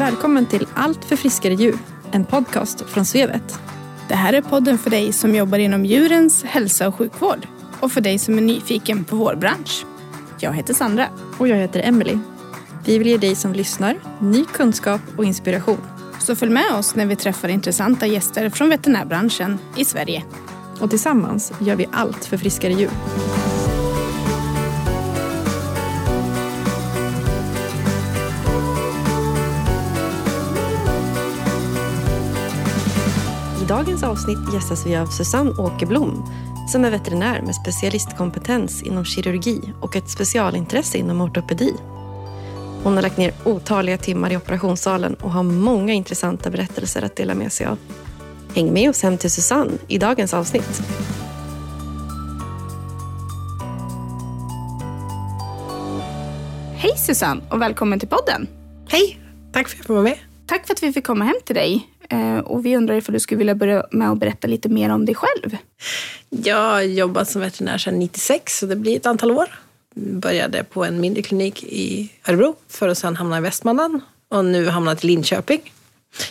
Välkommen till Allt för friskare djur, en podcast från Svevet. Det här är podden för dig som jobbar inom djurens hälsa och sjukvård och för dig som är nyfiken på vår bransch. Jag heter Sandra. Och jag heter Emily. Vi vill ge dig som lyssnar ny kunskap och inspiration. Så följ med oss när vi träffar intressanta gäster från veterinärbranschen i Sverige. Och tillsammans gör vi allt för friskare djur. Dagens avsnitt gästas vi av Susanne Åkerblom som är veterinär med specialistkompetens inom kirurgi och ett specialintresse inom ortopedi. Hon har lagt ner otaliga timmar i operationssalen och har många intressanta berättelser att dela med sig av. Häng med oss hem till Susanne i dagens avsnitt. Hej Susanne och välkommen till podden. Hej! Tack för att jag får vara med. Tack för att vi fick komma hem till dig. Eh, Och vi undrar ifall du skulle vilja börja med att berätta lite mer om dig själv. Jag har jobbat som veterinär sedan 96, så det blir ett antal år. Började på en mindre klinik i Örebro för att sedan hamna i Västmanland och nu hamnat i Linköping.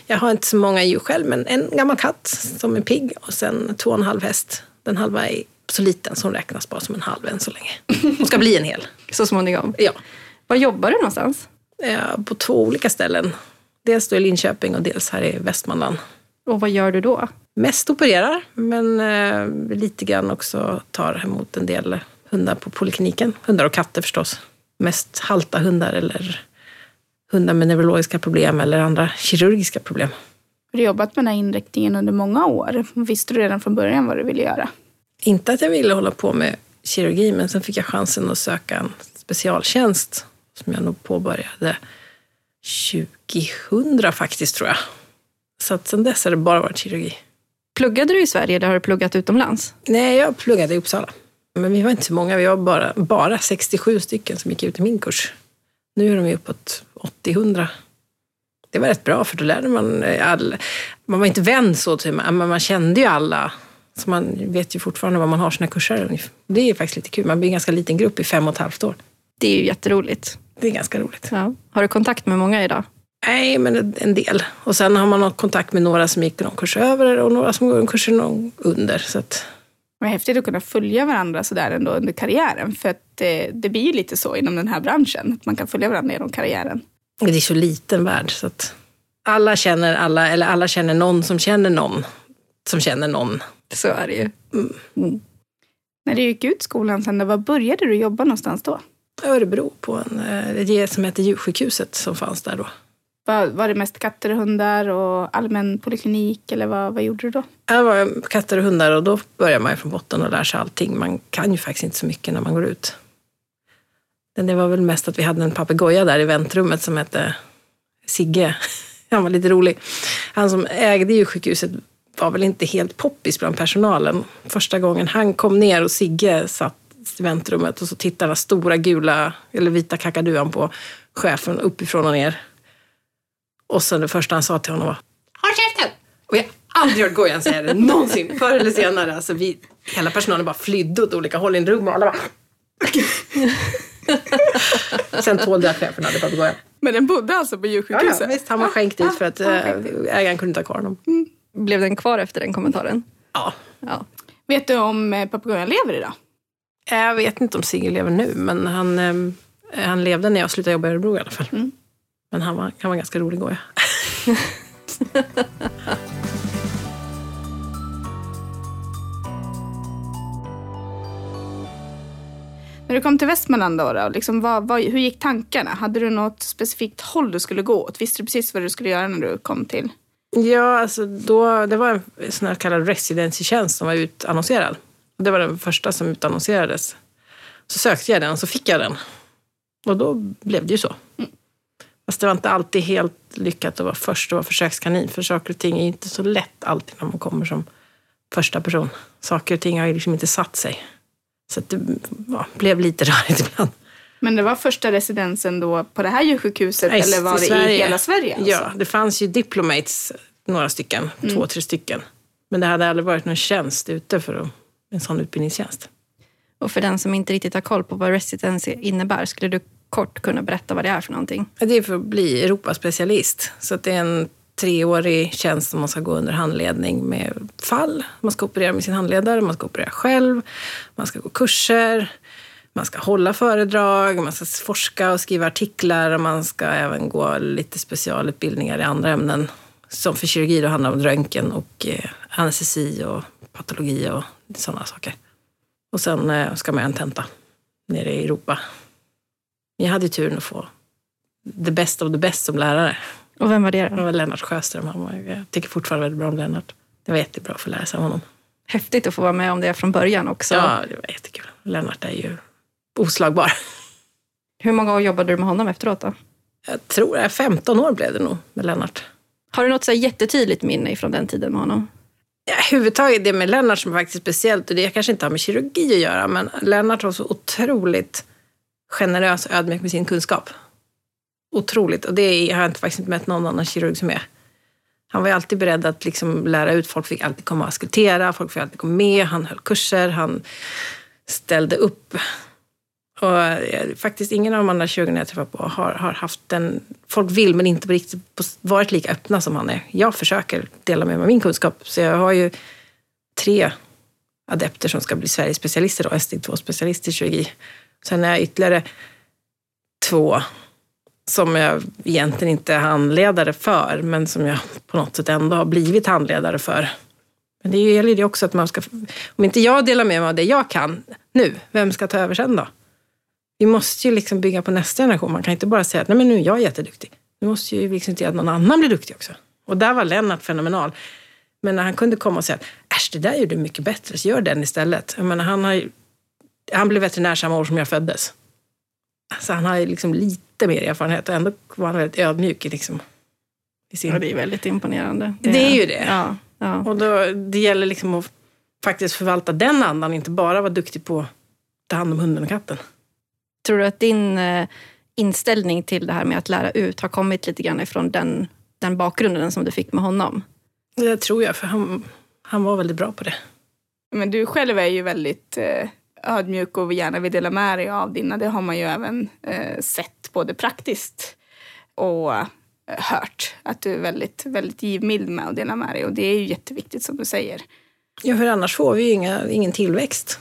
Jag har inte så många djur själv, men en gammal katt som är pigg och sen två och en halv häst. Den halva är så liten så hon räknas bara som en halv än så länge. Hon ska bli en hel. Så småningom. Ja, Var jobbar du någonstans? På två olika ställen. Dels då i Linköping och dels här i Västmanland. Och vad gör du då? Mest opererar, men eh, lite grann också tar emot en del hundar på polikliniken. Hundar och katter förstås. Mest halta hundar eller hundar med neurologiska problem eller andra kirurgiska problem. Du har jobbat med den här inriktningen under många år. Visste du redan från början vad du ville göra? Inte att jag ville hålla på med kirurgi, men sen fick jag chansen att söka en specialtjänst som jag nog påbörjade 2000 faktiskt, tror jag. Så att sen dess har det bara varit kirurgi. Pluggade du i Sverige eller har du pluggat utomlands? Nej, jag pluggade i Uppsala. Men vi var inte så många, vi var bara, bara 67 stycken som gick ut i min kurs. Nu är de ju uppåt 80-100. Det var rätt bra, för då lärde man eh, all, Man var inte vän så, till, men man kände ju alla. Så man vet ju fortfarande vad man har sina kurser. Det är faktiskt lite kul. Man blir en ganska liten grupp i fem och ett halvt år. Det är ju jätteroligt. Det är ganska roligt. Ja. Har du kontakt med många idag? Nej, men en del. Och sen har man kontakt med några som gick någon kurs över och några som går en kurs någon under. Så att, Vad häftigt att kunna följa varandra sådär ändå under karriären. För att eh, det blir ju lite så inom den här branschen. Att man kan följa varandra genom karriären. det är så liten värld så att alla känner alla, eller alla känner någon som känner någon som känner någon. Så är det ju. När du gick ut skolan sen, var började du jobba någonstans då? Örebro på en, eh, det som heter djursjukhuset som fanns där då. Var, var det mest katter och hundar och allmän poliklinik eller vad, vad gjorde du då? Här var katter och hundar och då börjar man ju från botten och lär sig allting. Man kan ju faktiskt inte så mycket när man går ut. Men det var väl mest att vi hade en papegoja där i väntrummet som hette Sigge. Han var lite rolig. Han som ägde djursjukhuset var väl inte helt poppis bland personalen. Första gången han kom ner och Sigge satt väntrummet och så tittade den stora gula eller vita kakaduan på chefen uppifrån och ner. Och sen det första han sa till honom var Håll käften! Och jag har aldrig hört gojan säga det någonsin. Förr eller senare. Alltså vi, hela personalen bara flydde åt olika håll i en rum och alla bara... Sen tålde jag att chefen hade papegojan. Men den bodde alltså på Ja, djursjukhuset? ja, visst, han var skänkt ut för att äh, ägaren kunde inte ha kvar honom. Blev den kvar efter den kommentaren? Ja. Ja. Vet du om eh, papegojan lever idag? Jag vet inte om Sigge lever nu, men han, eh, han levde när jag slutade jobba i Örebro i alla fall. Mm. Men han var, han var ganska rolig goja. När du kom till Västmanland då, då liksom, vad, vad, hur gick tankarna? Hade du något specifikt håll du skulle gå åt? Visste du precis vad du skulle göra när du kom till? Ja, alltså då, det var en sån här kallad residencytjänst som var utannonserad. Det var den första som utannonserades. Så sökte jag den och så fick jag den. Och då blev det ju så. Fast det var inte alltid helt lyckat att vara först och vara försökskanin. För saker och ting är inte så lätt alltid när man kommer som första person. Saker och ting har ju liksom inte satt sig. Så det ja, blev lite rörigt ibland. Men det var första residensen då på det här djursjukhuset Nej, eller var det Sverige. i hela Sverige? Alltså? Ja, det fanns ju diplomates, några stycken, två, tre stycken. Men det hade aldrig varit någon tjänst ute för att, en sån utbildningstjänst. Och för den som inte riktigt har koll på vad residency innebär, skulle du kort kunna berätta vad det är för någonting? Det är för att bli Europaspecialist. Så det är en treårig tjänst som man ska gå under handledning med fall. Man ska operera med sin handledare, man ska operera själv, man ska gå kurser, man ska hålla föredrag, man ska forska och skriva artiklar och man ska även gå lite specialutbildningar i andra ämnen. Som för kirurgi då handlar om röntgen och eh, anestesi och patologi och sådana saker. Och sen eh, ska man göra en tenta nere i Europa. Jag hade turen att få the best of the best som lärare. Och vem var det? Det var Lennart Sjöström. Han var, jag tycker fortfarande väldigt bra om Lennart. Det var jättebra att få lära sig av honom. Häftigt att få vara med om det från början också. Ja, det var jättekul. Lennart är ju oslagbar. Hur många år jobbade du med honom efteråt då? Jag tror det 15 år blev det nog med Lennart. Har du något så jättetydligt minne från den tiden med honom? Överhuvudtaget huvudtaget det med Lennart som är faktiskt speciellt, och det kanske inte har med kirurgi att göra, men Lennart var så otroligt generös och ödmjuk med sin kunskap. Otroligt. Och det har jag faktiskt inte mött någon annan kirurg som är. Han var alltid beredd att liksom lära ut. Folk fick alltid komma och askultera, folk fick alltid komma med. Han höll kurser, han ställde upp. Och eh, faktiskt ingen av de andra kirurgerna jag träffat på har, har haft den... Folk vill men inte riktigt varit lika öppna som han är. Jag försöker dela med mig av min kunskap. Så jag har ju tre adepter som ska bli Sveriges specialister, då, sd 2 specialister i kirurgi. Sen är jag ytterligare två som jag egentligen inte är handledare för, men som jag på något sätt ändå har blivit handledare för. Men det gäller ju också att man ska... Om inte jag delar med mig av det jag kan nu, vem ska ta över sen då? Vi måste ju liksom bygga på nästa generation. Man kan inte bara säga att Nej, men nu är jag jätteduktig. Nu måste ju liksom inte att någon annan blir duktig också. Och där var Lennart fenomenal. Men när han kunde komma och säga att äsch, det där gör du mycket bättre, så gör den istället. Jag menar, han, har, han blev veterinär samma år som jag föddes. Så han har ju liksom lite mer erfarenhet och ändå var han väldigt ödmjuk. Liksom, i sin... Ja, det är väldigt imponerande. Det, det är ju det. Ja, ja. Och då, det gäller liksom att faktiskt förvalta den andan, inte bara vara duktig på att ta hand om hunden och katten. Tror du att din eh, inställning till det här med att lära ut har kommit lite grann ifrån den, den bakgrunden som du fick med honom? Det tror jag, för han, han var väldigt bra på det. Men du själv är ju väldigt eh, ödmjuk och gärna vill dela med dig av dina. Det har man ju även eh, sett både praktiskt och hört. Att du är väldigt, väldigt givmild med att dela med dig. Och det är ju jätteviktigt som du säger. Ja, för annars får vi ju inga, ingen tillväxt.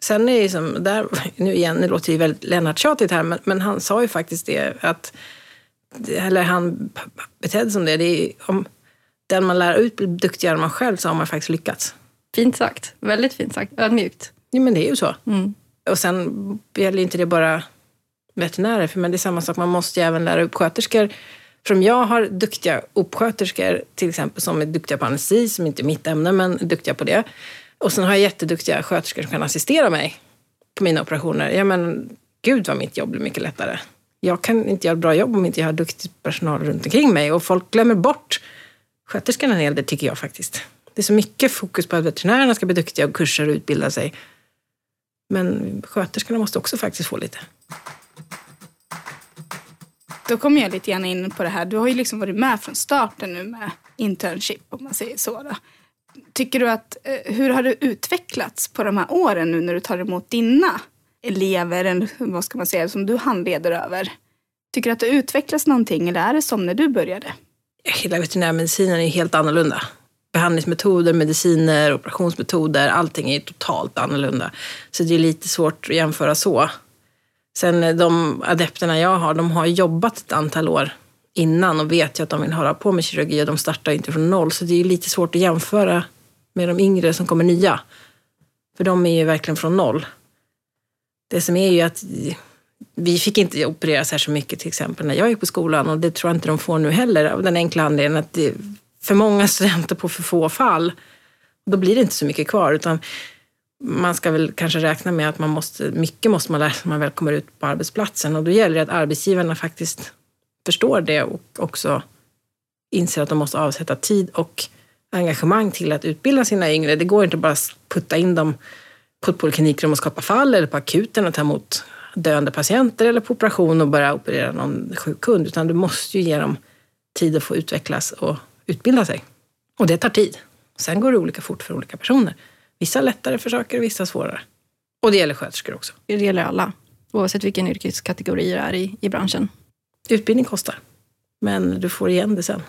Sen är det som, där, nu igen, nu låter det ju väldigt Lennart-tjatigt här, men, men, han sa ju faktiskt det att, eller han betedde som det, det är, om den man lär ut blir duktigare än man själv så har man faktiskt lyckats. Fint sagt, väldigt fint sagt, ödmjukt. Ja, men det är ju så. Mm. Och sen gäller inte det bara veterinärer, för men det är samma sak, man måste ju även lära upp sköterskor. För om jag har duktiga uppsköterskor, till exempel, som är duktiga på anestesi, som inte är mitt ämne, men duktiga på det. Och sen har jag jätteduktiga sköterskor som kan assistera mig på mina operationer. Ja, men gud vad mitt jobb blir mycket lättare. Jag kan inte göra ett bra jobb om inte jag har duktig personal runt omkring mig. Och folk glömmer bort sköterskorna en hel del, tycker jag faktiskt. Det är så mycket fokus på att veterinärerna ska bli duktiga och kurser och utbilda sig. Men sköterskorna måste också faktiskt få lite. Då kommer jag lite grann in på det här. Du har ju liksom varit med från starten nu med internship om man säger så. Då. Tycker du att, eh, hur har det utvecklats på de här åren nu när du tar emot dina elever, eller vad ska man säga, som du handleder över? Tycker du att det utvecklas någonting eller är det som när du började? Hela veterinärmedicinen är helt annorlunda behandlingsmetoder, mediciner, operationsmetoder, allting är totalt annorlunda. Så det är lite svårt att jämföra så. Sen eh, de adepterna jag har, de har jobbat ett antal år innan och vet ju att de vill hålla på med kirurgi och de startar inte från noll. Så det är lite svårt att jämföra med de yngre som kommer nya. För de är ju verkligen från noll. Det som är ju att vi fick inte operera så mycket till exempel när jag gick på skolan och det tror jag inte de får nu heller av den enkla anledningen att det är för många studenter på för få fall. Då blir det inte så mycket kvar. utan man ska väl kanske räkna med att man måste, mycket måste man lära sig när man väl kommer ut på arbetsplatsen. Och då gäller det att arbetsgivarna faktiskt förstår det och också inser att de måste avsätta tid och engagemang till att utbilda sina yngre. Det går inte bara att putta in dem på ett poliklinikrum och skapa fall eller på akuten och ta emot döende patienter eller på operation och börja operera någon sjuk kund. Utan du måste ju ge dem tid att få utvecklas och utbilda sig. Och det tar tid. Sen går det olika fort för olika personer. Vissa lättare för saker, vissa svårare. Och det gäller sköterskor också. Det gäller alla. Oavsett vilken yrkeskategori det är i, i branschen. Utbildning kostar, men du får igen det sen.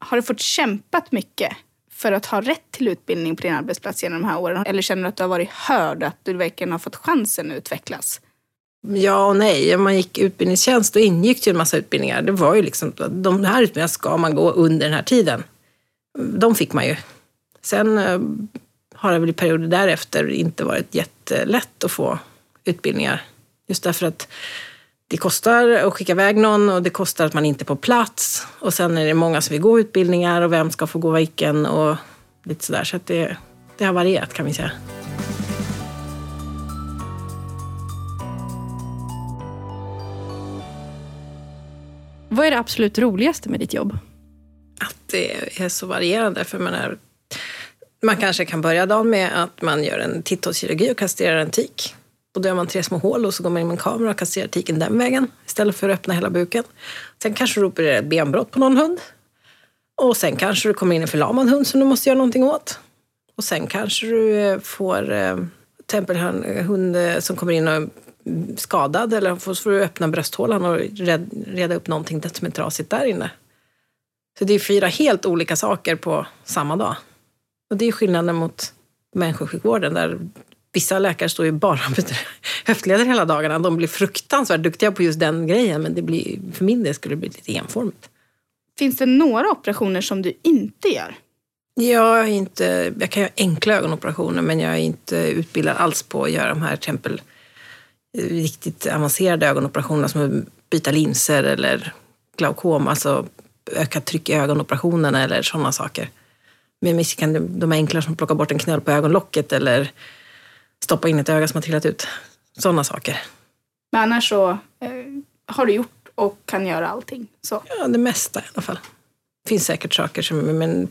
Har du fått kämpat mycket för att ha rätt till utbildning på din arbetsplats genom de här åren? Eller känner du att du har varit hörd, att du verkligen har fått chansen att utvecklas? Ja och nej. Om man gick utbildningstjänst då ingick ju en massa utbildningar. Det var ju liksom, de här utbildningarna ska man gå under den här tiden. De fick man ju. Sen eh, har det väl i perioder därefter inte varit jättelätt att få utbildningar. Just därför att det kostar att skicka iväg någon och det kostar att man inte är på plats. Och sen är det många som vill gå utbildningar och vem ska få gå vilken och lite sådär. Så att det, det har varierat kan vi säga. Vad är det absolut roligaste med ditt jobb? Att det är så varierande. För man, är, man kanske kan börja dagen med att man gör en titthålskirurgi och kastrerar en tik. Och då gör man tre små hål och så går man in med en kamera och kastrerar tiken den vägen istället för att öppna hela buken. Sen kanske du opererar ett benbrott på någon hund. Och sen kanske du kommer in en förlamad hund som du måste göra någonting åt. Och sen kanske du eh, får eh, en eh, hund eh, som kommer in och är skadad eller så får du öppna brösthålan och reda upp någonting som är trasigt där inne. Så det är fyra helt olika saker på samma dag. Och det är skillnaden mot människosjukvården där Vissa läkare står ju bara med höftleder hela dagarna. De blir fruktansvärt duktiga på just den grejen men det blir, för min del skulle det bli lite enformigt. Finns det några operationer som du inte gör? Jag, är inte, jag kan göra enkla ögonoperationer men jag är inte utbildad alls på att göra de här exempel riktigt avancerade ögonoperationerna som att byta linser eller glaukom, alltså ökat tryck i ögonoperationerna eller sådana saker. Men kan de enkla som plocka bort en knöl på ögonlocket eller stoppa in ett öga som har trillat ut. Sådana saker. Men annars så eh, har du gjort och kan göra allting? Så. Ja, det mesta i alla fall. Det finns säkert saker som, men,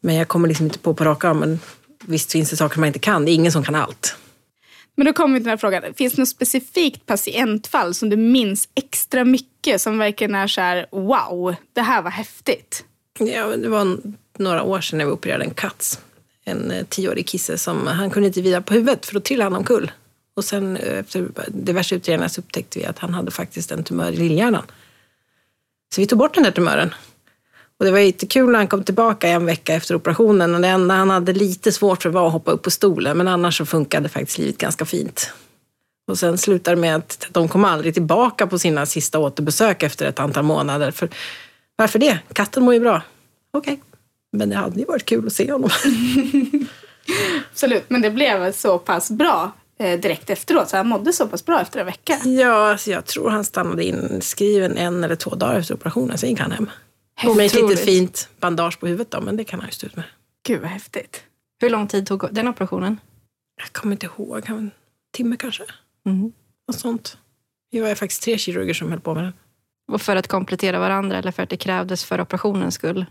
men jag kommer liksom inte på på rak arm. Men visst finns det saker man inte kan. Det är ingen som kan allt. Men då kommer vi till den här frågan. Finns det något specifikt patientfall som du minns extra mycket som verkligen är så här, wow, det här var häftigt? Ja, det var några år sedan när vi opererade en katt en eh, tioårig kisse som han kunde inte vila på huvudet för då trillade han omkull. Och sen eh, efter diverse utredningar så upptäckte vi att han hade faktiskt en tumör i lillhjärnan. Så vi tog bort den där tumören. Och det var jättekul när han kom tillbaka en vecka efter operationen. Och det enda han hade lite svårt för var att hoppa upp på stolen. Men annars så funkade faktiskt livet ganska fint. Och sen slutade det med att de kom aldrig tillbaka på sina sista återbesök efter ett antal månader. För, varför det? Katten mår ju bra. Okej. Okay. Men det hade ju varit kul att se honom. Absolut, men det blev så pass bra eh, direkt efteråt. Så han mådde så pass bra efter en vecka. Ja, alltså jag tror han stannade inskriven en eller två dagar efter operationen. Sen gick han hem. Med ett litet fint bandage på huvudet då, men det kan han ju stå ut med. Gud vad häftigt. Hur lång tid tog den operationen? Jag kommer inte ihåg. En timme kanske. Mm. Något sånt. Vi var faktiskt tre kirurger som höll på med den. Och för att komplettera varandra eller för att det krävdes för operationens skull?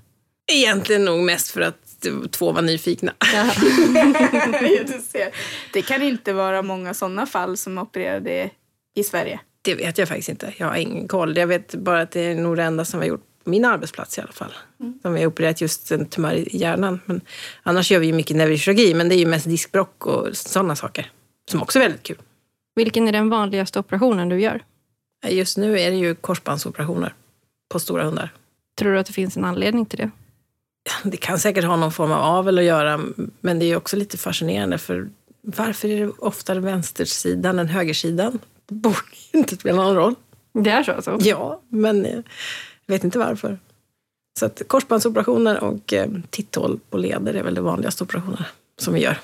Egentligen nog mest för att två var nyfikna. Ja. du ser. Det kan inte vara många sådana fall som opererade i Sverige. Det vet jag faktiskt inte. Jag har ingen koll. Jag vet bara att det är nog det enda som vi har gjort på min arbetsplats i alla fall. Mm. Som vi har opererat just en tumör i hjärnan. Men annars gör vi ju mycket neurokirurgi, men det är ju mest diskbrock och sådana saker. Som också är väldigt kul. Vilken är den vanligaste operationen du gör? Just nu är det ju korsbandsoperationer på stora hundar. Tror du att det finns en anledning till det? Det kan säkert ha någon form av avel att göra, men det är också lite fascinerande för varför är det oftare vänstersidan än högersidan? Det borde inte spela någon roll. Det är så alltså? Ja, men jag vet inte varför. Så att korsbandsoperationer och eh, titthål på leder är väl de vanligaste operationerna som vi gör.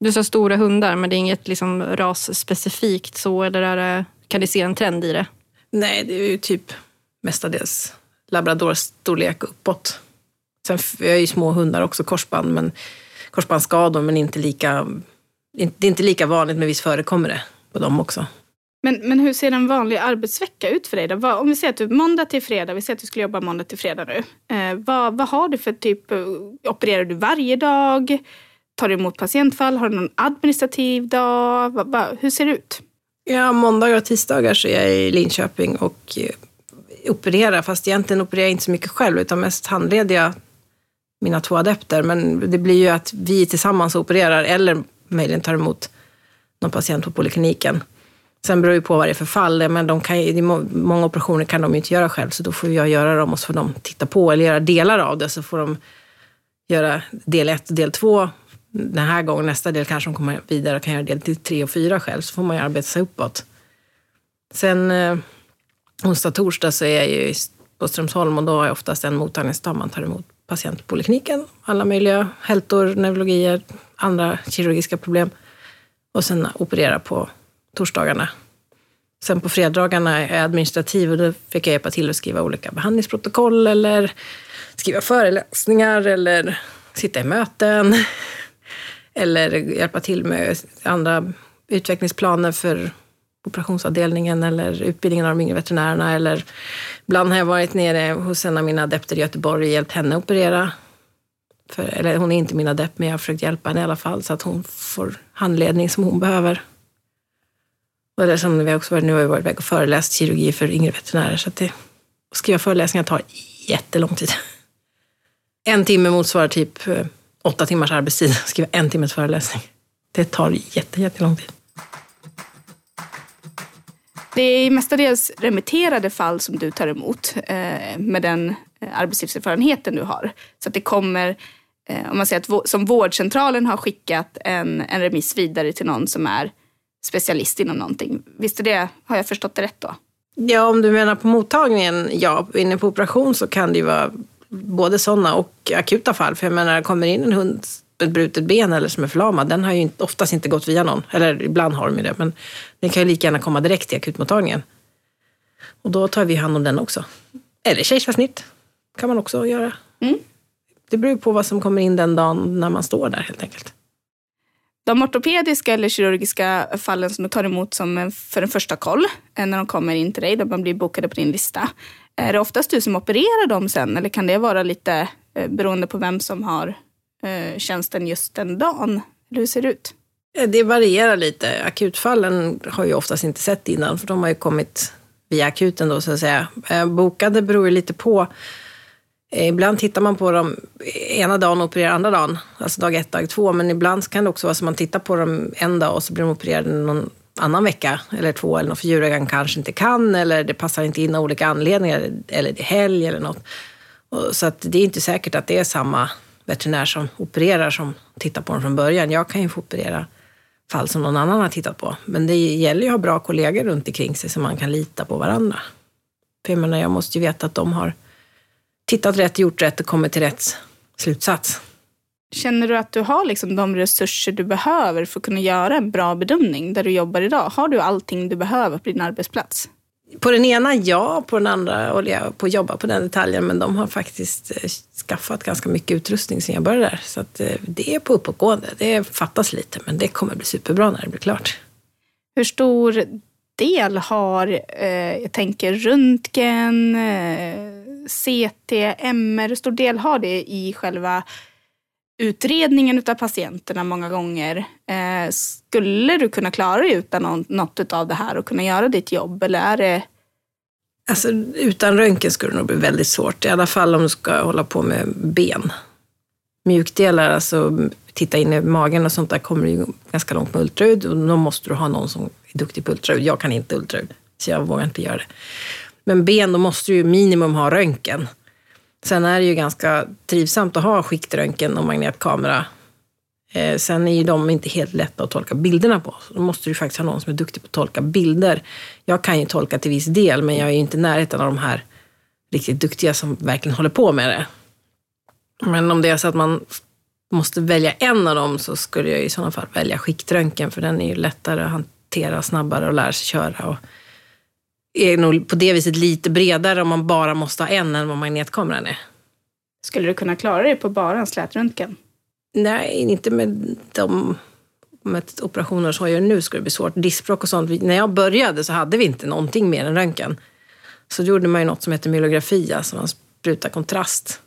Du sa stora hundar, men det är inget liksom rasspecifikt så, eller är det, kan du se en trend i det? Nej, det är ju typ mestadels labradorstorlek uppåt. Sen jag är ju små hundar också, korsband, men, korsbandsskador, men inte lika, det är inte lika vanligt, men visst förekommer det på dem också. Men, men hur ser en vanlig arbetsvecka ut för dig? Då? Om vi säger att du måndag till fredag, vi säger att du skulle jobba måndag till fredag nu. Eh, vad, vad har du för typ, eh, opererar du varje dag? Tar du emot patientfall? Har du någon administrativ dag? Va, va, hur ser det ut? Ja, måndagar och tisdagar så är jag i Linköping och eh, opererar. Fast egentligen opererar jag inte så mycket själv, utan mest handleder jag mina två adepter. Men det blir ju att vi tillsammans opererar eller möjligen tar emot någon patient på polikliniken. Sen beror det på vad det är för fall. Men de kan, ju- många operationer kan de ju inte göra själv, så då får jag göra dem och så får de titta på eller göra delar av det. Så får de göra del ett och del två den här gången. Nästa del kanske de kommer vidare och kan göra del till tre och fyra själv. Så får man ju arbeta sig uppåt. Sen eh, onsdag, torsdag så är jag ju på Strömsholm och då har jag oftast en mottagningsdag. Man tar emot patienter på polikliniken. Alla möjliga hältor, neurologier, andra kirurgiska problem. Och sen operera på torsdagarna. Sen på fredagarna är jag administrativ och då fick jag hjälpa till att skriva olika behandlingsprotokoll eller skriva föreläsningar eller sitta i möten. Eller hjälpa till med andra utvecklingsplaner för operationsavdelningen eller utbildningen av de yngre veterinärerna. Eller ibland har jag varit nere hos en av mina adepter i Göteborg och hjälpt henne operera. För, eller hon är inte min adept, men jag har försökt hjälpa henne i alla fall så att hon får handledning som hon behöver. Eller som vi också varit, nu har vi varit iväg och föreläst kirurgi för yngre veterinärer. Så att det, att skriva föreläsningar tar jättelång tid. En timme motsvarar typ eh, åtta timmars arbetstid. Att Skriva en timmes föreläsning. Det tar jätte, jättelång tid. Det är mestadels remitterade fall som du tar emot eh, med den eh, arbetslivserfarenheten du har. Så att det kommer, eh, om man säger att som vårdcentralen har skickat en, en remiss vidare till någon som är specialist inom någonting. Visst är det, har jag förstått det rätt då? Ja, om du menar på mottagningen, ja, inne på operation så kan det ju vara både sådana och akuta fall. För jag menar, kommer in en hund ett brutet ben eller som är förlamad, den har ju oftast inte gått via någon. Eller ibland har de ju det, men den kan ju lika gärna komma direkt till akutmottagningen. Och då tar vi hand om den också. Eller kejsarsnitt kan man också göra. Mm. Det beror på vad som kommer in den dagen när man står där helt enkelt. De ortopediska eller kirurgiska fallen som du tar emot som en, för en första koll, eh, när de kommer in till dig, då man blir bokade på din lista. Är det oftast du som opererar dem sen eller kan det vara lite eh, beroende på vem som har eh, tjänsten just den dagen? Eller hur ser det ut? Eh, det varierar lite. Akutfallen har ju oftast inte sett innan, för de har ju kommit via akuten då så att säga. Eh, bokade beror ju lite på. Eh, ibland tittar man på dem ena dagen och opererar andra dagen, alltså dag ett, dag två. Men ibland kan det också vara så att man tittar på dem en dag och så blir de opererade någon annan vecka eller två eller något för djurägaren kanske inte kan eller det passar inte in av olika anledningar eller det är helg eller något. Så att det är inte säkert att det är samma veterinär som opererar som tittar på dem från början. Jag kan ju få operera fall som någon annan har tittat på. Men det gäller ju att ha bra kollegor runt omkring sig så man kan lita på varandra. För jag menar, jag måste ju veta att de har tittat rätt, gjort rätt och kommit till rätt slutsats. Känner du att du har liksom de resurser du behöver för att kunna göra en bra bedömning där du jobbar idag? Har du allting du behöver på din arbetsplats? På den ena ja, på den andra håller jag på att jobba på den detaljen. Men de har faktiskt eh, skaffat ganska mycket utrustning sen jag började där. Så att, eh, det är på uppåtgående. Det fattas lite, men det kommer bli superbra när det blir klart. Hur stor del har, eh, jag tänker röntgen, eh, CT, MR, hur stor del har det i själva utredningen av patienterna många gånger? Eh, skulle du kunna klara dig utan något av det här och kunna göra ditt jobb eller är det Alltså, utan röntgen skulle det nog bli väldigt svårt. I alla fall om du ska hålla på med ben. Mjukdelar, alltså titta in i magen och sånt där kommer ju ganska långt med ultraljud. Och då måste du ha någon som är duktig på ultraljud. Jag kan inte ultraljud, så jag vågar inte göra det. Men ben, då måste du ju minimum ha röntgen. Sen är det ju ganska trivsamt att ha skiktröntgen och magnetkamera. Eh, sen är ju de inte helt lätta att tolka bilderna på. Så då måste du faktiskt ha någon som är duktig på att tolka bilder. Jag kan ju tolka till viss del, men jag är ju inte i närheten av de här riktigt duktiga som verkligen håller på med det. Men om det är så att man måste välja en av dem så skulle jag i sådana fall välja skiktröntgen, för den är ju lättare att hantera, snabbare och lära sig köra. Och är nog på det viset lite bredare om man bara måste ha en än vad magnetkameran är. Skulle du kunna klara dig på bara en slätröntgen? Nej, inte med de med operationer som jag gör nu skulle det bli svårt. Diskbråck och sånt. När jag började så hade vi inte någonting mer än röntgen. Så då gjorde man ju något som heter myelografi, alltså man sprutar kontrast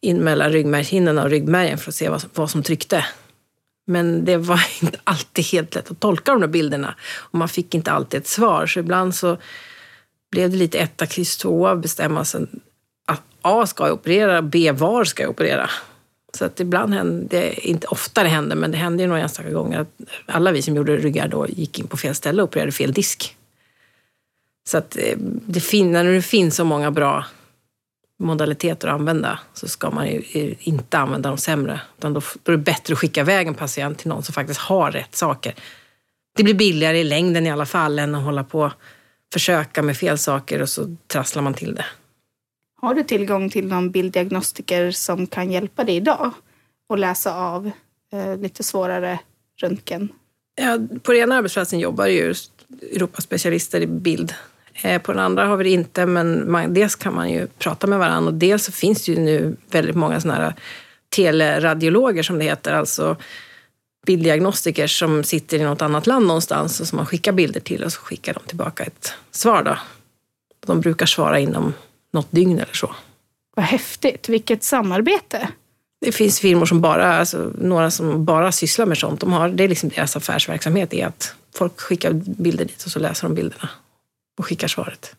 in mellan ryggmärgshinnorna och ryggmärgen för att se vad som, vad som tryckte. Men det var inte alltid helt lätt att tolka de där bilderna. Och man fick inte alltid ett svar. Så ibland så blev det lite etta, kryss, tvåa att bestämma sig att A ska jag operera, B var ska jag operera. Så att ibland hände, inte ofta det hände, men det hände ju några enstaka gånger att alla vi som gjorde ryggar då gick in på fel ställe och opererade fel disk. Så att eh, det fin, när det finns så många bra modaliteter att använda så ska man ju eh, inte använda de sämre. Utan då, då är det bättre att skicka iväg en patient till någon som faktiskt har rätt saker. Det blir billigare i längden i alla fall än att hålla på försöka med fel saker och så trasslar man till det. Har du tillgång till någon bilddiagnostiker som kan hjälpa dig idag och läsa av eh, lite svårare röntgen? Ja, på den ena arbetsplatsen jobbar ju Europaspecialister i bild. Eh, på den andra har vi det inte, men man, dels kan man ju prata med varandra och dels så finns det ju nu väldigt många sådana här teleradiologer som det heter, alltså bilddiagnostiker som sitter i något annat land någonstans och som man skickar bilder till och så skickar de tillbaka ett svar. Då. De brukar svara inom något dygn eller så. Vad häftigt, vilket samarbete. Det finns firmor som bara, alltså, några som bara sysslar med sånt. De har, det är liksom deras affärsverksamhet är att folk skickar bilder dit och så läser de bilderna och skickar svaret.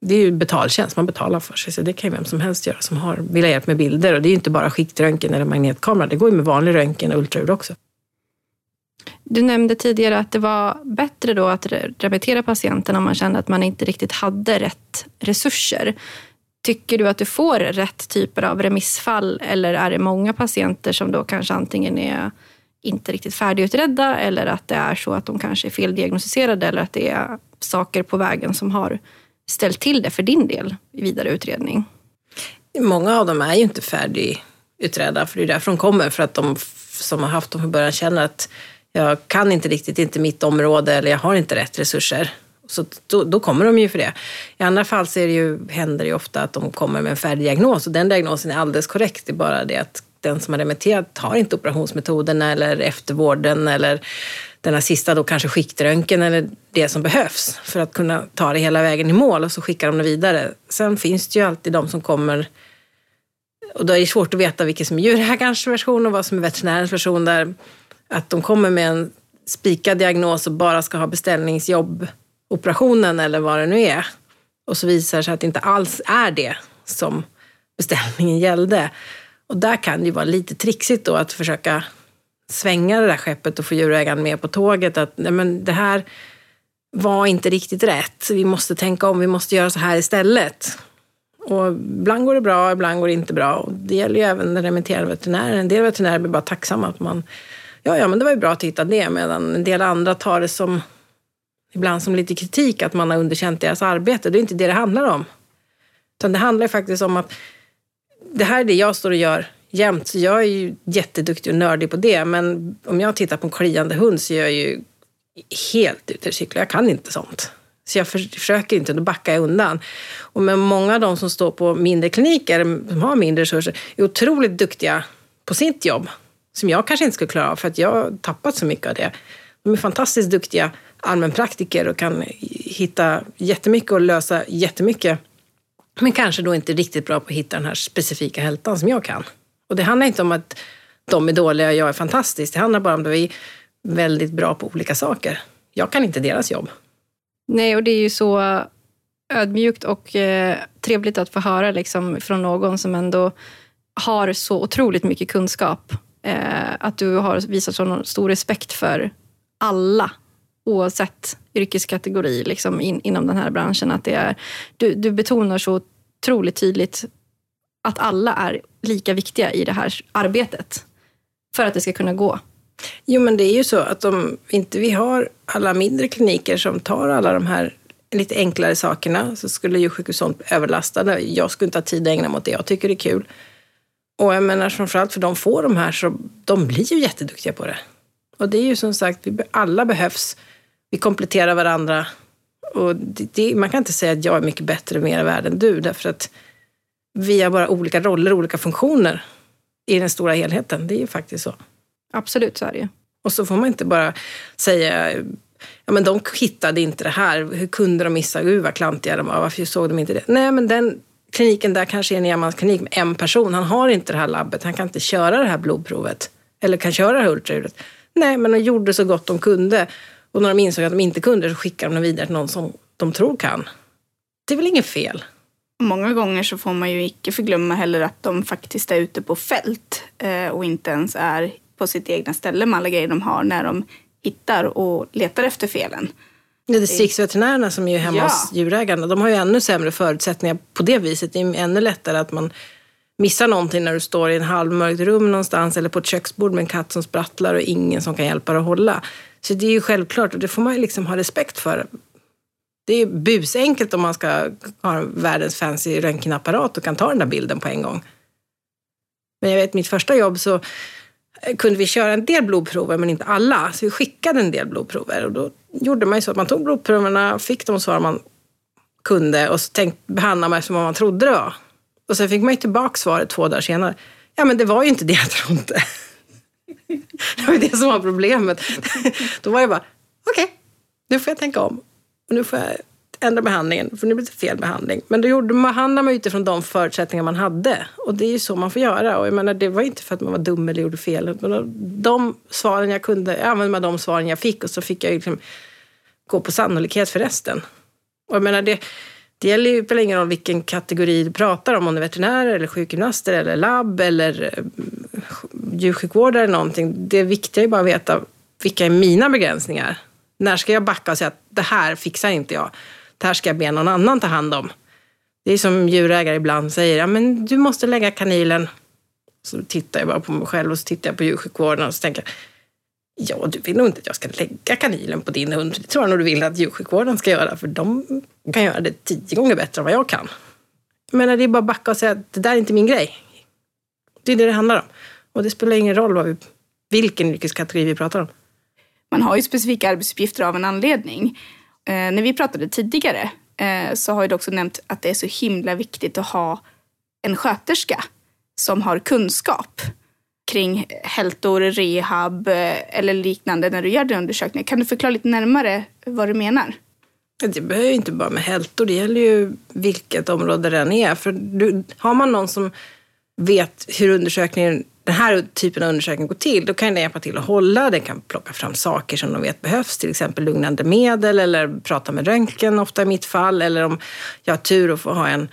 Det är ju betaltjänst, man betalar för sig, så det kan ju vem som helst göra som har, vill ha hjälp med bilder. Och det är ju inte bara skiktröntgen eller magnetkamera, det går ju med vanlig röntgen och ultraljud också. Du nämnde tidigare att det var bättre då att remittera patienten om man kände att man inte riktigt hade rätt resurser. Tycker du att du får rätt typer av remissfall eller är det många patienter som då kanske antingen är inte riktigt färdigutredda eller att det är så att de kanske är feldiagnostiserade eller att det är saker på vägen som har ställt till det för din del i vidare utredning? Många av dem är ju inte färdigutredda, för det är därför de kommer. För att de som har haft dem från början känner att jag kan inte riktigt, inte mitt område eller jag har inte rätt resurser. Så då, då, kommer de ju för det. I andra fall så är det ju, händer det ju ofta att de kommer med en färdig diagnos och den diagnosen är alldeles korrekt. Det är bara det att den som har remitterat har inte operationsmetoden eller eftervården eller den här sista då kanske skiktröntgen eller det som behövs för att kunna ta det hela vägen i mål och så skickar de det vidare. Sen finns det ju alltid de som kommer och då är det svårt att veta vilket som är djurägarens version och vad som är veterinärens version där att de kommer med en spikad diagnos och bara ska ha beställningsjobb, operationen eller vad det nu är. Och så visar det sig att det inte alls är det som beställningen gällde. Och där kan det ju vara lite trixigt då att försöka svänga det där skeppet och få djurägaren med på tåget. Att nej men det här var inte riktigt rätt. Vi måste tänka om, vi måste göra så här istället. Och ibland går det bra, ibland går det inte bra. Och det gäller ju även den remitterande veterinären. En del veterinärer blir bara tacksamma att man, ja, ja, men det var ju bra att hitta det. Medan en del andra tar det som, ibland som lite kritik, att man har underkänt deras arbete. Det är inte det det handlar om. Utan det handlar faktiskt om att det här är det jag står och gör jämt. Så jag är ju jätteduktig och nördig på det. Men om jag tittar på en kliande hund så är jag ju helt ute och cyklar. Jag kan inte sånt. Så jag försöker inte, då backar jag undan. Och med många av de som står på mindre kliniker, som har mindre resurser, är otroligt duktiga på sitt jobb. Som jag kanske inte skulle klara av, för att jag har tappat så mycket av det. De är fantastiskt duktiga allmänpraktiker och kan hitta jättemycket och lösa jättemycket. Men kanske då inte riktigt bra på att hitta den här specifika hältan som jag kan. Och det handlar inte om att de är dåliga och jag är fantastisk. Det handlar bara om att vi är väldigt bra på olika saker. Jag kan inte deras jobb. Nej, och det är ju så ödmjukt och eh, trevligt att få höra liksom, från någon som ändå har så otroligt mycket kunskap. Eh, att du har visat så stor respekt för alla, oavsett yrkeskategori liksom, in, inom den här branschen. Att det är, du, du betonar så otroligt tydligt att alla är lika viktiga i det här arbetet för att det ska kunna gå. Jo, men det är ju så att om inte vi har alla mindre kliniker som tar alla de här lite enklare sakerna så skulle djursjukhus sånt överlastade. Jag skulle inte ha tid att ägna mig åt det. Jag tycker det är kul. Och jag menar framförallt för de får de här så de blir ju jätteduktiga på det. Och det är ju som sagt, vi alla behövs. Vi kompletterar varandra. Och det, det, man kan inte säga att jag är mycket bättre och mer värd än du därför att vi har bara olika roller, olika funktioner i den stora helheten. Det är ju faktiskt så. Absolut, så är det ju. Och så får man inte bara säga ja men de hittade inte det här. Hur kunde de missa? Gud vad klantiga de var. Varför såg de inte det? Nej, men den kliniken där kanske är en enmansklinik med en person. Han har inte det här labbet. Han kan inte köra det här blodprovet. Eller kan köra det här ultraljudet. Nej, men de gjorde så gott de kunde. Och när de insåg att de inte kunde så skickade de vidare till någon som de tror kan. Det är väl inget fel? Många gånger så får man ju icke förglömma heller att de faktiskt är ute på fält eh, och inte ens är på sitt egna ställe med alla grejer de har när de hittar och letar efter felen. Det distriktsveterinärerna som är ju hemma ja. hos djurägarna, de har ju ännu sämre förutsättningar på det viset. Det är ännu lättare att man missar någonting när du står i en halvmörkt rum någonstans eller på ett köksbord med en katt som sprattlar och ingen som kan hjälpa dig att hålla. Så det är ju självklart och det får man ju liksom ha respekt för. Det är busenkelt om man ska ha världens fancy röntgenapparat och kan ta den där bilden på en gång. Men jag vet, mitt första jobb så eh, kunde vi köra en del blodprover men inte alla. Så vi skickade en del blodprover och då gjorde man ju så att man tog blodproverna, fick de svar man kunde och så tänkte, behandlade man som man trodde det var. Och sen fick man ju tillbaka svaret två dagar senare. Ja, men det var ju inte det jag trodde. det var ju det som var problemet. Då var jag bara, okej, okay, nu får jag tänka om. Och nu får jag ändra behandlingen, för nu blir det fel behandling. Men då gjorde, behandlade man utifrån de förutsättningar man hade. Och det är ju så man får göra. Och jag menar, det var inte för att man var dum eller gjorde fel. Men de svaren jag kunde, jag använde mig de svaren jag fick och så fick jag liksom gå på sannolikhet för resten. Och jag menar, det, det gäller ju, spelar ingen roll vilken kategori du pratar om, om det är veterinärer eller sjukgymnaster eller labb eller eh, djursjukvårdare eller någonting. Det viktiga är bara att veta vilka är mina begränsningar. När ska jag backa och säga att det här fixar inte jag. Det här ska jag be någon annan ta hand om. Det är som djurägare ibland säger, ja men du måste lägga kanilen. Så tittar jag bara på mig själv och så tittar jag på djursjukvården och så tänker jag, Ja, du vill nog inte att jag ska lägga kanilen på din hund. Det tror jag nog du vill att djursjukvården ska göra, för de kan göra det tio gånger bättre än vad jag kan. Men det är bara att backa och säga att det där är inte min grej. Det är det det handlar om. Och det spelar ingen roll vad vi, vilken yrkeskategori vi pratar om. Man har ju specifika arbetsuppgifter av en anledning. Eh, när vi pratade tidigare eh, så har du också nämnt att det är så himla viktigt att ha en sköterska som har kunskap kring hältor, rehab eh, eller liknande när du gör din undersökning. Kan du förklara lite närmare vad du menar? Det behöver ju inte bara med hältor, det gäller ju vilket område det än är. För du, har man någon som vet hur undersökningen, den här typen av undersökning går till, då kan den hjälpa till att hålla, den kan plocka fram saker som de vet behövs, till exempel lugnande medel eller prata med röntgen, ofta i mitt fall, eller om jag har tur att få ha en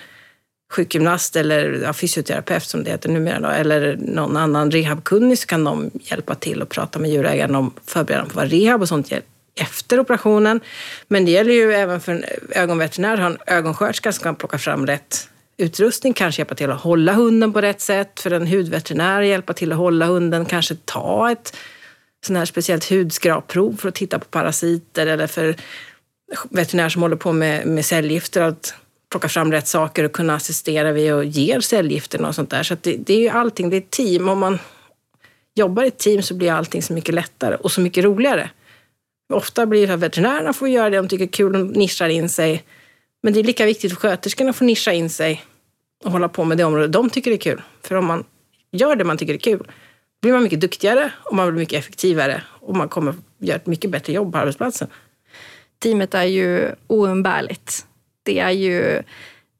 sjukgymnast eller ja, fysioterapeut som det heter numera då, eller någon annan rehabkunnig så kan de hjälpa till och prata med djurägaren om förberedande på vad rehab och sånt efter operationen. Men det gäller ju även för en ögonveterinär att ha en ögonsköterska som kan plocka fram rätt utrustning, kanske hjälpa till att hålla hunden på rätt sätt. För en hudveterinär hjälpa till att hålla hunden, kanske ta ett sån här speciellt hudskrapprov för att titta på parasiter eller för veterinär som håller på med, med cellgifter att plocka fram rätt saker och kunna assistera vid och ge cellgifterna och sånt där. Så det, det, är ju allting, det är ett team. Om man jobbar i ett team så blir allting så mycket lättare och så mycket roligare. Ofta blir det att veterinärerna får göra det de tycker är kul de nischar in sig. Men det är lika viktigt för sköterskorna att få nischa in sig och hålla på med det område de tycker är kul. För om man gör det man tycker är kul blir man mycket duktigare och man blir mycket effektivare och man kommer göra ett mycket bättre jobb på arbetsplatsen. Teamet är ju oumbärligt det är ju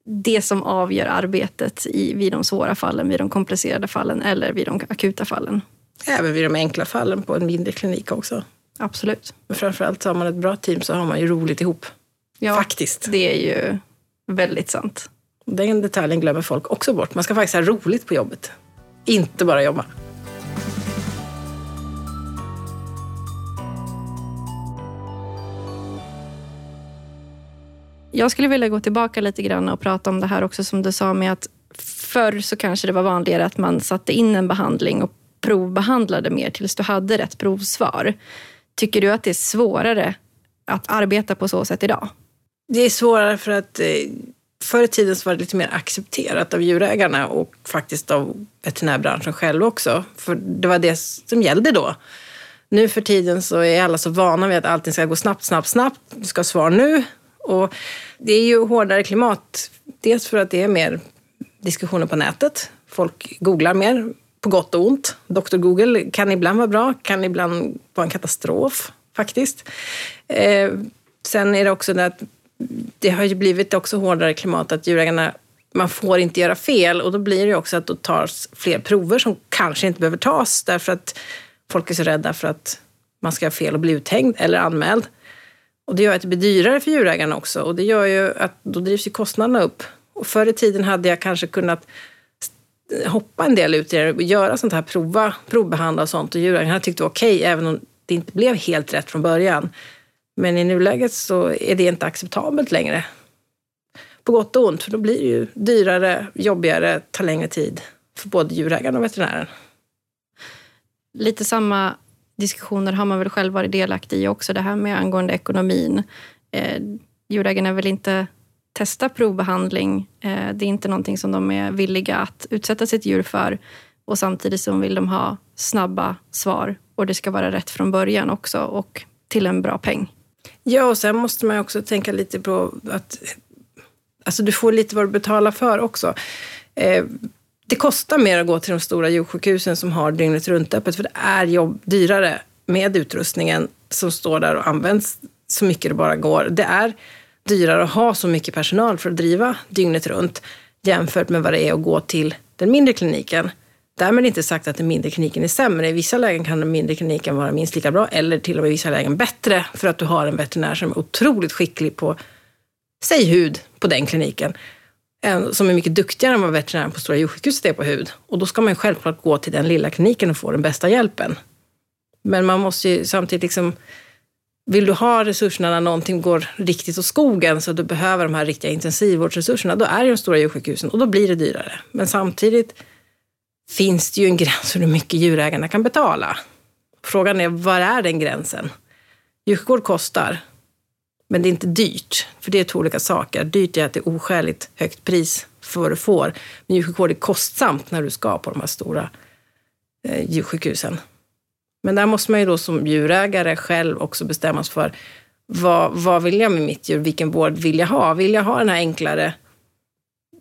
det som avgör arbetet i, vid de svåra fallen, vid de komplicerade fallen eller vid de akuta fallen. Även vid de enkla fallen på en mindre klinik också. Absolut. Men framförallt har man ett bra team så har man ju roligt ihop. Ja, Faktiskt. Det är ju väldigt sant. Den detaljen glömmer folk också bort. Man ska faktiskt ha roligt på jobbet. Inte bara jobba. Jag skulle vilja gå tillbaka lite grann och prata om det här också som du sa med att förr så kanske det var vanligare att man satte in en behandling och provbehandlade mer tills du hade rätt provsvar. Tycker du att det är svårare att arbeta på så sätt idag? Det är svårare för att eh, förr i tiden så var det lite mer accepterat av djurägarna och faktiskt av veterinärbranschen själv också. För det var det som gällde då. Nu för tiden så är alla så vana vid att allting ska gå snabbt, snabbt, snabbt. Du ska ha svar nu. Och det är ju hårdare klimat. Dels för att det är mer diskussioner på nätet. Folk googlar mer, på gott och ont. Dr Google kan ibland vara bra, kan ibland vara en katastrof faktiskt. Eh, sen är det också det att det har ju blivit också hårdare klimat att djurägarna man får inte göra fel och då blir det också att då tas fler prover som kanske inte behöver tas därför att folk är så rädda för att man ska ha fel och bli uthängd eller anmäld. Och det gör att det blir dyrare för djurägarna också och det gör ju att då drivs ju kostnaderna upp. Och förr i tiden hade jag kanske kunnat hoppa en del ut i det och göra sånt här, prova, provbehandla och sånt. Och djurägarna tyckte det var okej, även om det inte blev helt rätt från början. Men i nuläget så är det inte acceptabelt längre. På gott och ont, för då blir det ju dyrare, jobbigare, tar längre tid för både djurägaren och veterinären. Lite samma diskussioner har man väl själv varit delaktig i också, det här med angående ekonomin. Eh, djurägarna vill inte testa provbehandling. Eh, det är inte någonting som de är villiga att utsätta sitt djur för. Och samtidigt så vill de ha snabba svar och det ska vara rätt från början också och till en bra peng. Ja, och sen måste man också tänka lite på att alltså du får lite vad du betalar för också. Eh, det kostar mer att gå till de stora djursjukhusen som har dygnet runt öppet för det är jobb, dyrare med utrustningen som står där och används så mycket det bara går. Det är dyrare att ha så mycket personal för att driva dygnet runt jämfört med vad det är att gå till den mindre kliniken. Därmed inte sagt att den mindre kliniken är sämre. I vissa lägen kan den mindre kliniken vara minst lika bra eller till och med i vissa lägen bättre för att du har en veterinär som är otroligt skicklig på, säg hud, på den kliniken. Som är mycket duktigare än vad veterinären på Stora djursjukhuset är på hud. Och då ska man självklart gå till den lilla kliniken och få den bästa hjälpen. Men man måste ju samtidigt liksom vill du ha resurserna när någonting går riktigt åt skogen så du behöver de här riktiga intensivvårdsresurserna, då är det de stora djursjukhusen och då blir det dyrare. Men samtidigt finns det ju en gräns för hur mycket djurägarna kan betala. Frågan är, var är den gränsen? Djursjukvård kostar, men det är inte dyrt, för det är två olika saker. Dyrt är att det är oskäligt högt pris för vad du får, men djursjukvård är kostsamt när du ska på de här stora eh, djursjukhusen. Men där måste man ju då som djurägare själv också bestämma sig för vad, vad vill jag med mitt djur? Vilken vård vill jag ha? Vill jag ha den här enklare,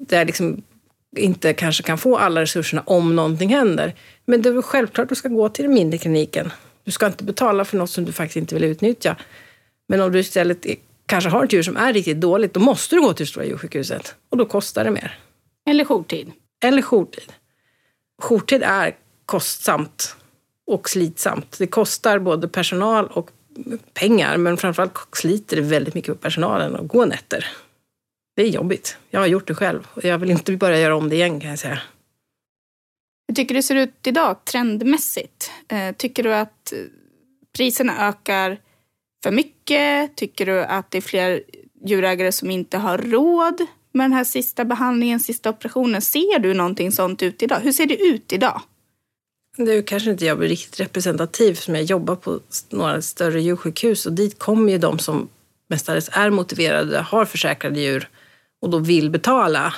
där liksom inte kanske kan få alla resurserna om någonting händer? Men det är väl självklart att du ska gå till den mindre kliniken. Du ska inte betala för något som du faktiskt inte vill utnyttja. Men om du istället kanske har ett djur som är riktigt dåligt, då måste du gå till det stora djursjukhuset. Och då kostar det mer. Eller jourtid. Eller jourtid. Jourtid är kostsamt och slitsamt. Det kostar både personal och pengar, men framförallt sliter det väldigt mycket på personalen att gå nätter. Det är jobbigt. Jag har gjort det själv och jag vill inte börja göra om det igen kan jag säga. Hur tycker du det ser ut idag trendmässigt? Eh, tycker du att priserna ökar för mycket? Tycker du att det är fler djurägare som inte har råd med den här sista behandlingen, sista operationen? Ser du någonting sånt ut idag? Hur ser det ut idag? Nu kanske inte jag blir riktigt representativ som jag jobbar på några större djursjukhus och dit kommer ju de som mestadels är motiverade, har försäkrade djur och då vill betala.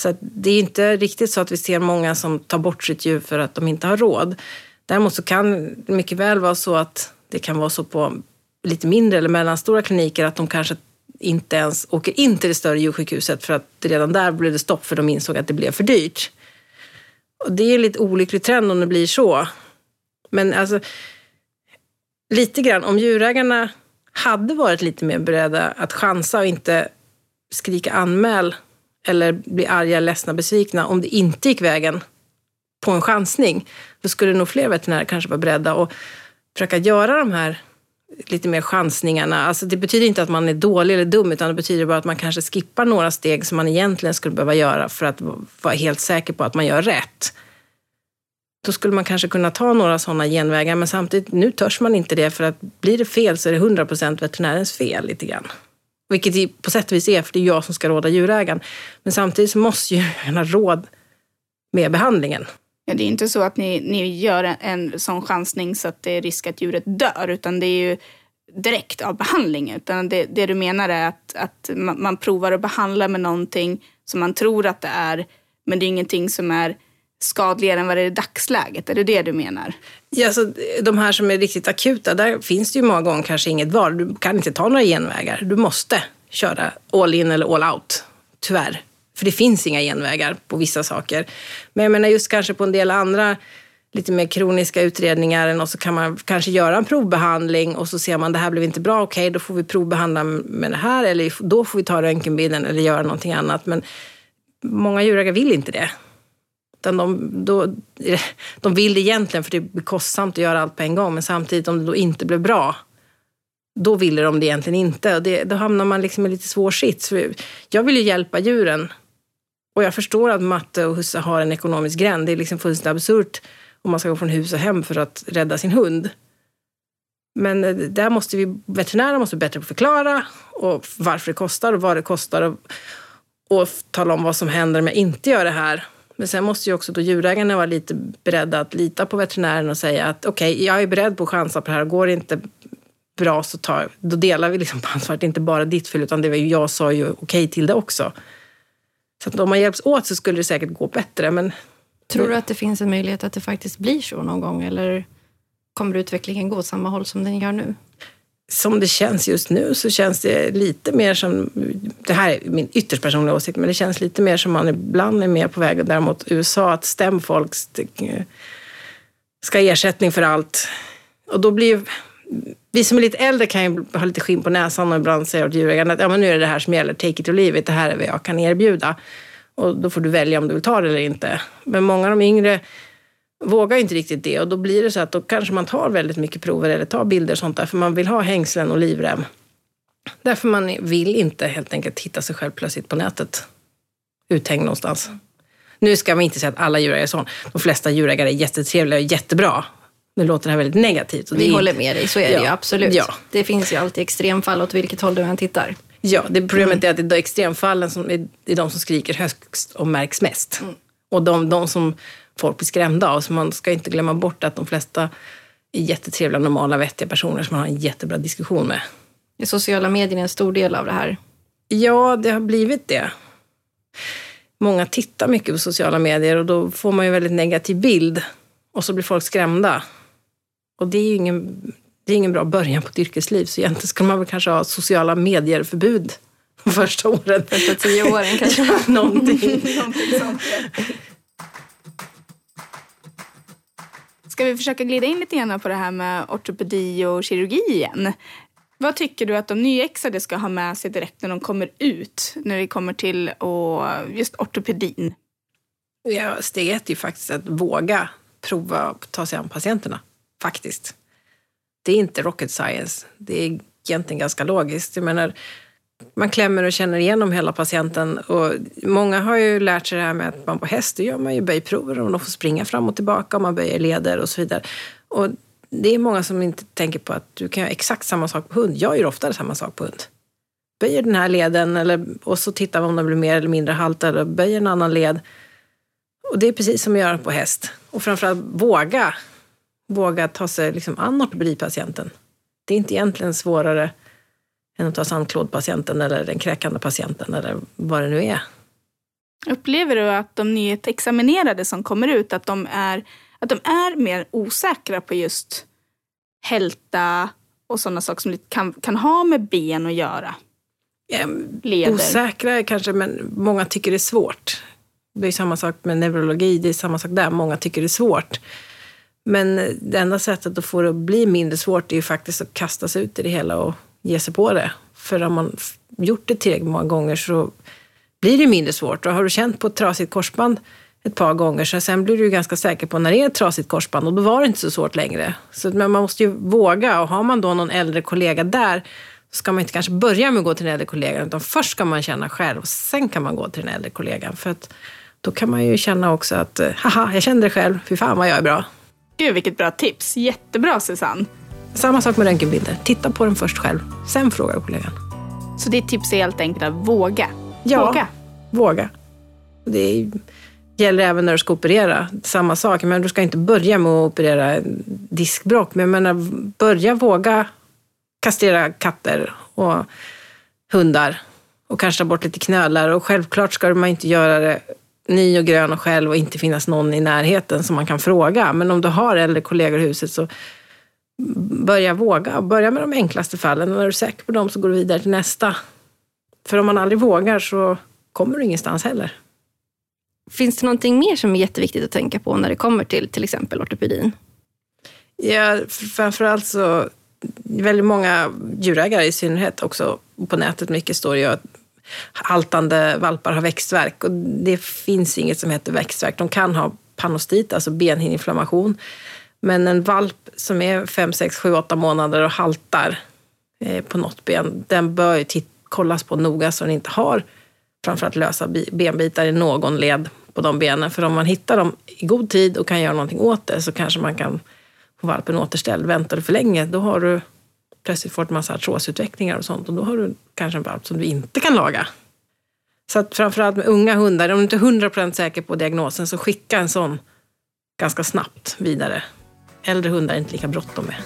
Så det är inte riktigt så att vi ser många som tar bort sitt djur för att de inte har råd. Däremot så kan det mycket väl vara så att det kan vara så på lite mindre eller mellanstora kliniker att de kanske inte ens åker in till det större djursjukhuset för att redan där blev det stopp för de insåg att det blev för dyrt. Och det är en lite olycklig trend om det blir så. Men alltså, lite grann, om djurägarna hade varit lite mer beredda att chansa och inte skrika anmäl eller bli arga, ledsna, besvikna om det inte gick vägen på en chansning, då skulle nog fler veterinärer kanske vara beredda att försöka göra de här lite mer chansningarna. Alltså det betyder inte att man är dålig eller dum, utan det betyder bara att man kanske skippar några steg som man egentligen skulle behöva göra för att vara helt säker på att man gör rätt. Då skulle man kanske kunna ta några sådana genvägar, men samtidigt, nu törs man inte det för att blir det fel så är det 100% veterinärens fel lite grann. Vilket det på sätt och vis är, för det är jag som ska råda djurägaren. Men samtidigt så måste djurägaren ha råd med behandlingen. Ja, det är inte så att ni, ni gör en, en sån chansning så att det är risk att djuret dör, utan det är ju direkt av behandling. Utan det, det du menar är att, att man, man provar att behandla med någonting som man tror att det är, men det är ingenting som är skadligare än vad det är i dagsläget? Är det det du menar? Ja, alltså, de här som är riktigt akuta, där finns det ju många gånger kanske inget val. Du kan inte ta några genvägar. Du måste köra all in eller all out, tyvärr. För det finns inga genvägar på vissa saker. Men jag menar just kanske på en del andra lite mer kroniska utredningar och så kan man kanske göra en provbehandling och så ser man det här blev inte bra, okej okay, då får vi provbehandla med det här eller då får vi ta röntgenbilden eller göra någonting annat. Men många djurägare vill inte det. Utan de, då, de vill det egentligen för det blir kostsamt att göra allt på en gång men samtidigt om det då inte blev bra då ville de det egentligen inte. Och det, då hamnar man liksom i lite svår sits. Jag vill ju hjälpa djuren Och jag förstår att matte och husse har en ekonomisk gräns. Det är liksom fullständigt absurt om man ska gå från hus och hem för att rädda sin hund. Men eh, där måste vi, veterinärer måste bättre förklara och varför det kostar och vad det kostar och, och tala om vad som händer om jag inte gör det här. Men sen måste ju också då djurägarna vara lite beredda att lita på veterinären och säga att okej, okay, jag är beredd på att chansa på det här. Går det inte bra så tar, då delar vi liksom på ansvaret. Inte bara ditt fel, utan det var ju, jag sa ju okej okay till det också. Så att om man hjälps åt så skulle det säkert gå bättre. Men... Tror du att det finns en möjlighet att det faktiskt blir så någon gång? Eller kommer utvecklingen gå åt samma håll som den gör nu? Som det känns just nu så känns det lite mer som, det här är min ytterst personliga åsikt, men det känns lite mer som man ibland är mer på väg däremot USA att stäm folk eh, ska ha ersättning för allt. Och då blir vi som är lite äldre kan ju ha lite skinn på näsan och ibland säga åt djurägaren att ja, men nu är det det här som gäller, take it or leave it, det här är vad jag kan erbjuda. Och då får du välja om du vill ta det eller inte. Men många av de yngre vågar inte riktigt det och då blir det så att då kanske man tar väldigt mycket prover eller tar bilder och sånt där för man vill ha hängslen och livrem. Därför man vill inte helt enkelt hitta sig själv plötsligt på nätet. Uthängd någonstans. Nu ska man inte säga att alla djurägare är så. De flesta djurägare är jättetrevliga och jättebra. Nu låter det här väldigt negativt. Vi är... håller med dig, så är ja. det ju absolut. Ja. Det finns ju alltid extremfall åt vilket håll du än tittar. Ja, det problemet mm. är att det är extremfallen som är, är de som skriker högst och märks mest. Mm. Och de, de som folk blir skrämda av. Så man ska inte glömma bort att de flesta är jättetrevliga, normala, vettiga personer som man har en jättebra diskussion med. Är sociala medier en stor del av det här? Ja, det har blivit det. Många tittar mycket på sociala medier och då får man ju en väldigt negativ bild. Och så blir folk skrämda. Och det är ju ingen, det är ingen bra början på ett yrkesliv. Så egentligen ska man väl kanske ha sociala medier-förbud första åren. Första tio åren kanske. Någonting. Någonting sånt. Ska vi försöka glida in lite grann på det här med ortopedi och kirurgi igen? Vad tycker du att de nyexade ska ha med sig direkt när de kommer ut, när det kommer till och just ortopedin? Ja, alltså, steg ett är ju faktiskt att våga prova att ta sig an patienterna, faktiskt. Det är inte rocket science. Det är egentligen ganska logiskt. Jag menar, man klämmer och känner igenom hela patienten. Och många har ju lärt sig det här med att man på häst gör man ju böjprover och de får springa fram och tillbaka och man böjer leder och så vidare. Och det är många som inte tänker på att du kan göra exakt samma sak på hund. Jag gör oftare samma sak på hund. Böjer den här leden eller, och så tittar man om den blir mer eller mindre halt eller böjer en annan led. Och det är precis som att göra på häst. Och framförallt våga. Våga ta sig liksom an ortopedipatienten. Det är inte egentligen svårare än att ta sandklådpatienten eller den kräkande patienten eller vad det nu är. Upplever du att de nyexaminerade som kommer ut, att de är, att de är mer osäkra på just hälta och sådana saker som kan, kan ha med ben att göra? Leder. Osäkra kanske, men många tycker det är svårt. Det är samma sak med neurologi, det är samma sak där. Många tycker det är svårt. Men det enda sättet att få det att bli mindre svårt är ju faktiskt att kasta sig ut i det hela och ge sig på det. För har man gjort det tillräckligt många gånger så blir det mindre svårt. Och har du känt på ett trasigt korsband ett par gånger så sen blir du ganska säker på när det är ett trasigt korsband och då var det inte så svårt längre. Så, men man måste ju våga och har man då någon äldre kollega där så ska man inte kanske börja med att gå till den äldre kollegan utan först ska man känna själv och sen kan man gå till den äldre kollegan. För att då kan man ju känna också att eh, haha, jag kände det själv, fy fan vad jag är bra. Gud vilket bra tips, jättebra Susanne. Samma sak med röntgenbilder. Titta på den först själv. Sen fråga kollegan. Så ditt tips är helt enkelt att våga? Ja, våga. våga. Det gäller även när du ska operera. Samma sak. Men du ska inte börja med att operera diskbråck. Men jag menar, börja våga kastrera katter och hundar. Och kanske ta bort lite knölar. Och självklart ska man inte göra det ny och grön och själv och inte finnas någon i närheten som man kan fråga. Men om du har äldre kollegor i huset så börja våga. Börja med de enklaste fallen och när du är säker på dem så går du vidare till nästa. För om man aldrig vågar så kommer du ingenstans heller. Finns det någonting mer som är jätteviktigt att tänka på när det kommer till till exempel ortopedin? Ja, framförallt så väldigt många djurägare i synnerhet också på nätet mycket står ju att haltande valpar har växtverk och det finns inget som heter växtverk. De kan ha panostit, alltså benhinneinflammation. Men en valp som är 5, 6, 7, 8 månader och haltar eh, på något ben, den bör ju kollas på noga så den inte har framförallt lösa benbitar i någon led på de benen. För om man hittar dem i god tid och kan göra någonting åt det så kanske man kan få valpen återställd. Väntar du för länge, då har du plötsligt fått massa artrosutvecklingar och sånt och då har du kanske en valp som du inte kan laga. Så att framförallt med unga hundar, om du inte är 100% säker på diagnosen så skicka en sån ganska snabbt vidare. Äldre hundar är inte lika bråttom med.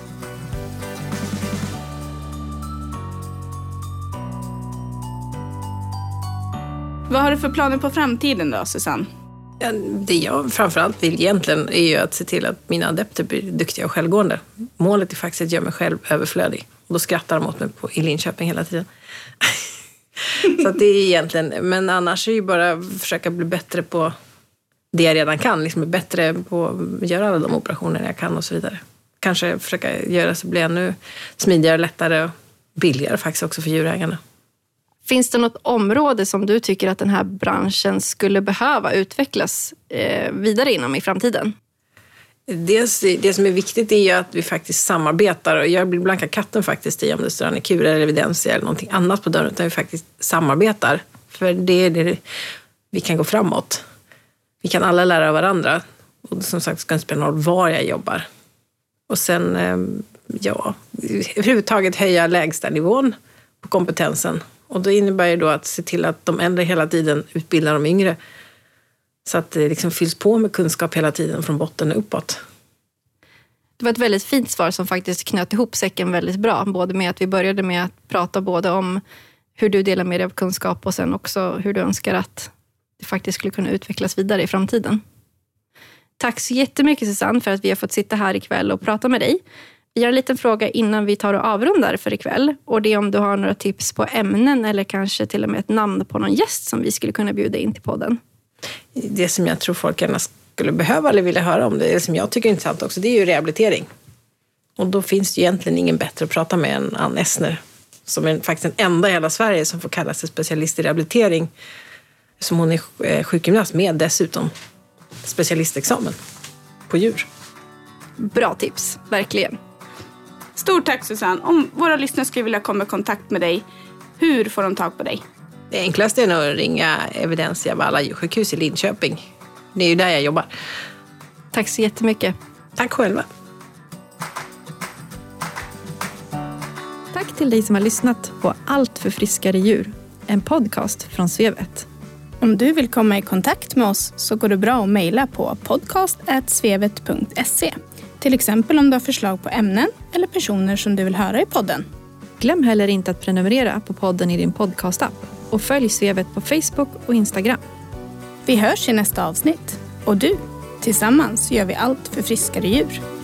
Vad har du för planer på framtiden då, Susanne? Ja, det jag framförallt vill egentligen är ju att se till att mina adepter blir duktiga och självgående. Målet är faktiskt att göra mig själv överflödig. Och då skrattar de åt mig på, i Linköping hela tiden. så det är egentligen, men annars är det ju bara att försöka bli bättre på det jag redan kan. Liksom bli bättre på att göra alla de operationer jag kan och så vidare. Kanske försöka göra så bli ännu smidigare, lättare och billigare faktiskt också för djurägarna. Finns det något område som du tycker att den här branschen skulle behöva utvecklas eh, vidare inom i framtiden? Dels, det som är viktigt är ju att vi faktiskt samarbetar. Och jag blir blanka katten faktiskt i om det står Annikur eller Evidensia eller någonting annat på dörren. Utan vi faktiskt samarbetar. För det är det vi kan gå framåt. Vi kan alla lära av varandra. Och som sagt, det ska inte spela någon roll var jag jobbar. Och sen, ehm, ja, överhuvudtaget höja lägsta nivån på kompetensen och det innebär ju då att se till att de äldre hela tiden utbildar de yngre. Så att det liksom fylls på med kunskap hela tiden från botten och uppåt. Det var ett väldigt fint svar som faktiskt knöt ihop säcken väldigt bra. Både med att vi började med att prata både om hur du delar med dig av kunskap och sen också hur du önskar att det faktiskt skulle kunna utvecklas vidare i framtiden. Tack så jättemycket Susanne för att vi har fått sitta här ikväll och prata med dig. Vi har en liten fråga innan vi tar och avrundar för ikväll. Och det är om du har några tips på ämnen eller kanske till och med ett namn på någon gäst som vi skulle kunna bjuda in till podden. Det som jag tror folk gärna skulle behöva eller vilja höra om, det, det som jag tycker är intressant också, det är ju rehabilitering. Och då finns det egentligen ingen bättre att prata med än Ann Essner. Som är faktiskt den enda i hela Sverige som får kalla sig specialist i rehabilitering. Som hon är eh, sjukgymnast med dessutom specialistexamen på djur. Bra tips, verkligen. Stort tack Susanne. Om våra lyssnare skulle vilja komma i kontakt med dig, hur får de tag på dig? Det enklaste är nog att ringa Evidensia Valla djursjukhus i Linköping. Det är ju där jag jobbar. Tack så jättemycket. Tack själva. Tack till dig som har lyssnat på Allt för friskare djur. En podcast från Svevet. Om du vill komma i kontakt med oss så går det bra att mejla på podcast.svevet.se. Till exempel om du har förslag på ämnen eller personer som du vill höra i podden. Glöm heller inte att prenumerera på podden i din podcastapp och följ Svevet på Facebook och Instagram. Vi hörs i nästa avsnitt. Och du, tillsammans gör vi allt för friskare djur.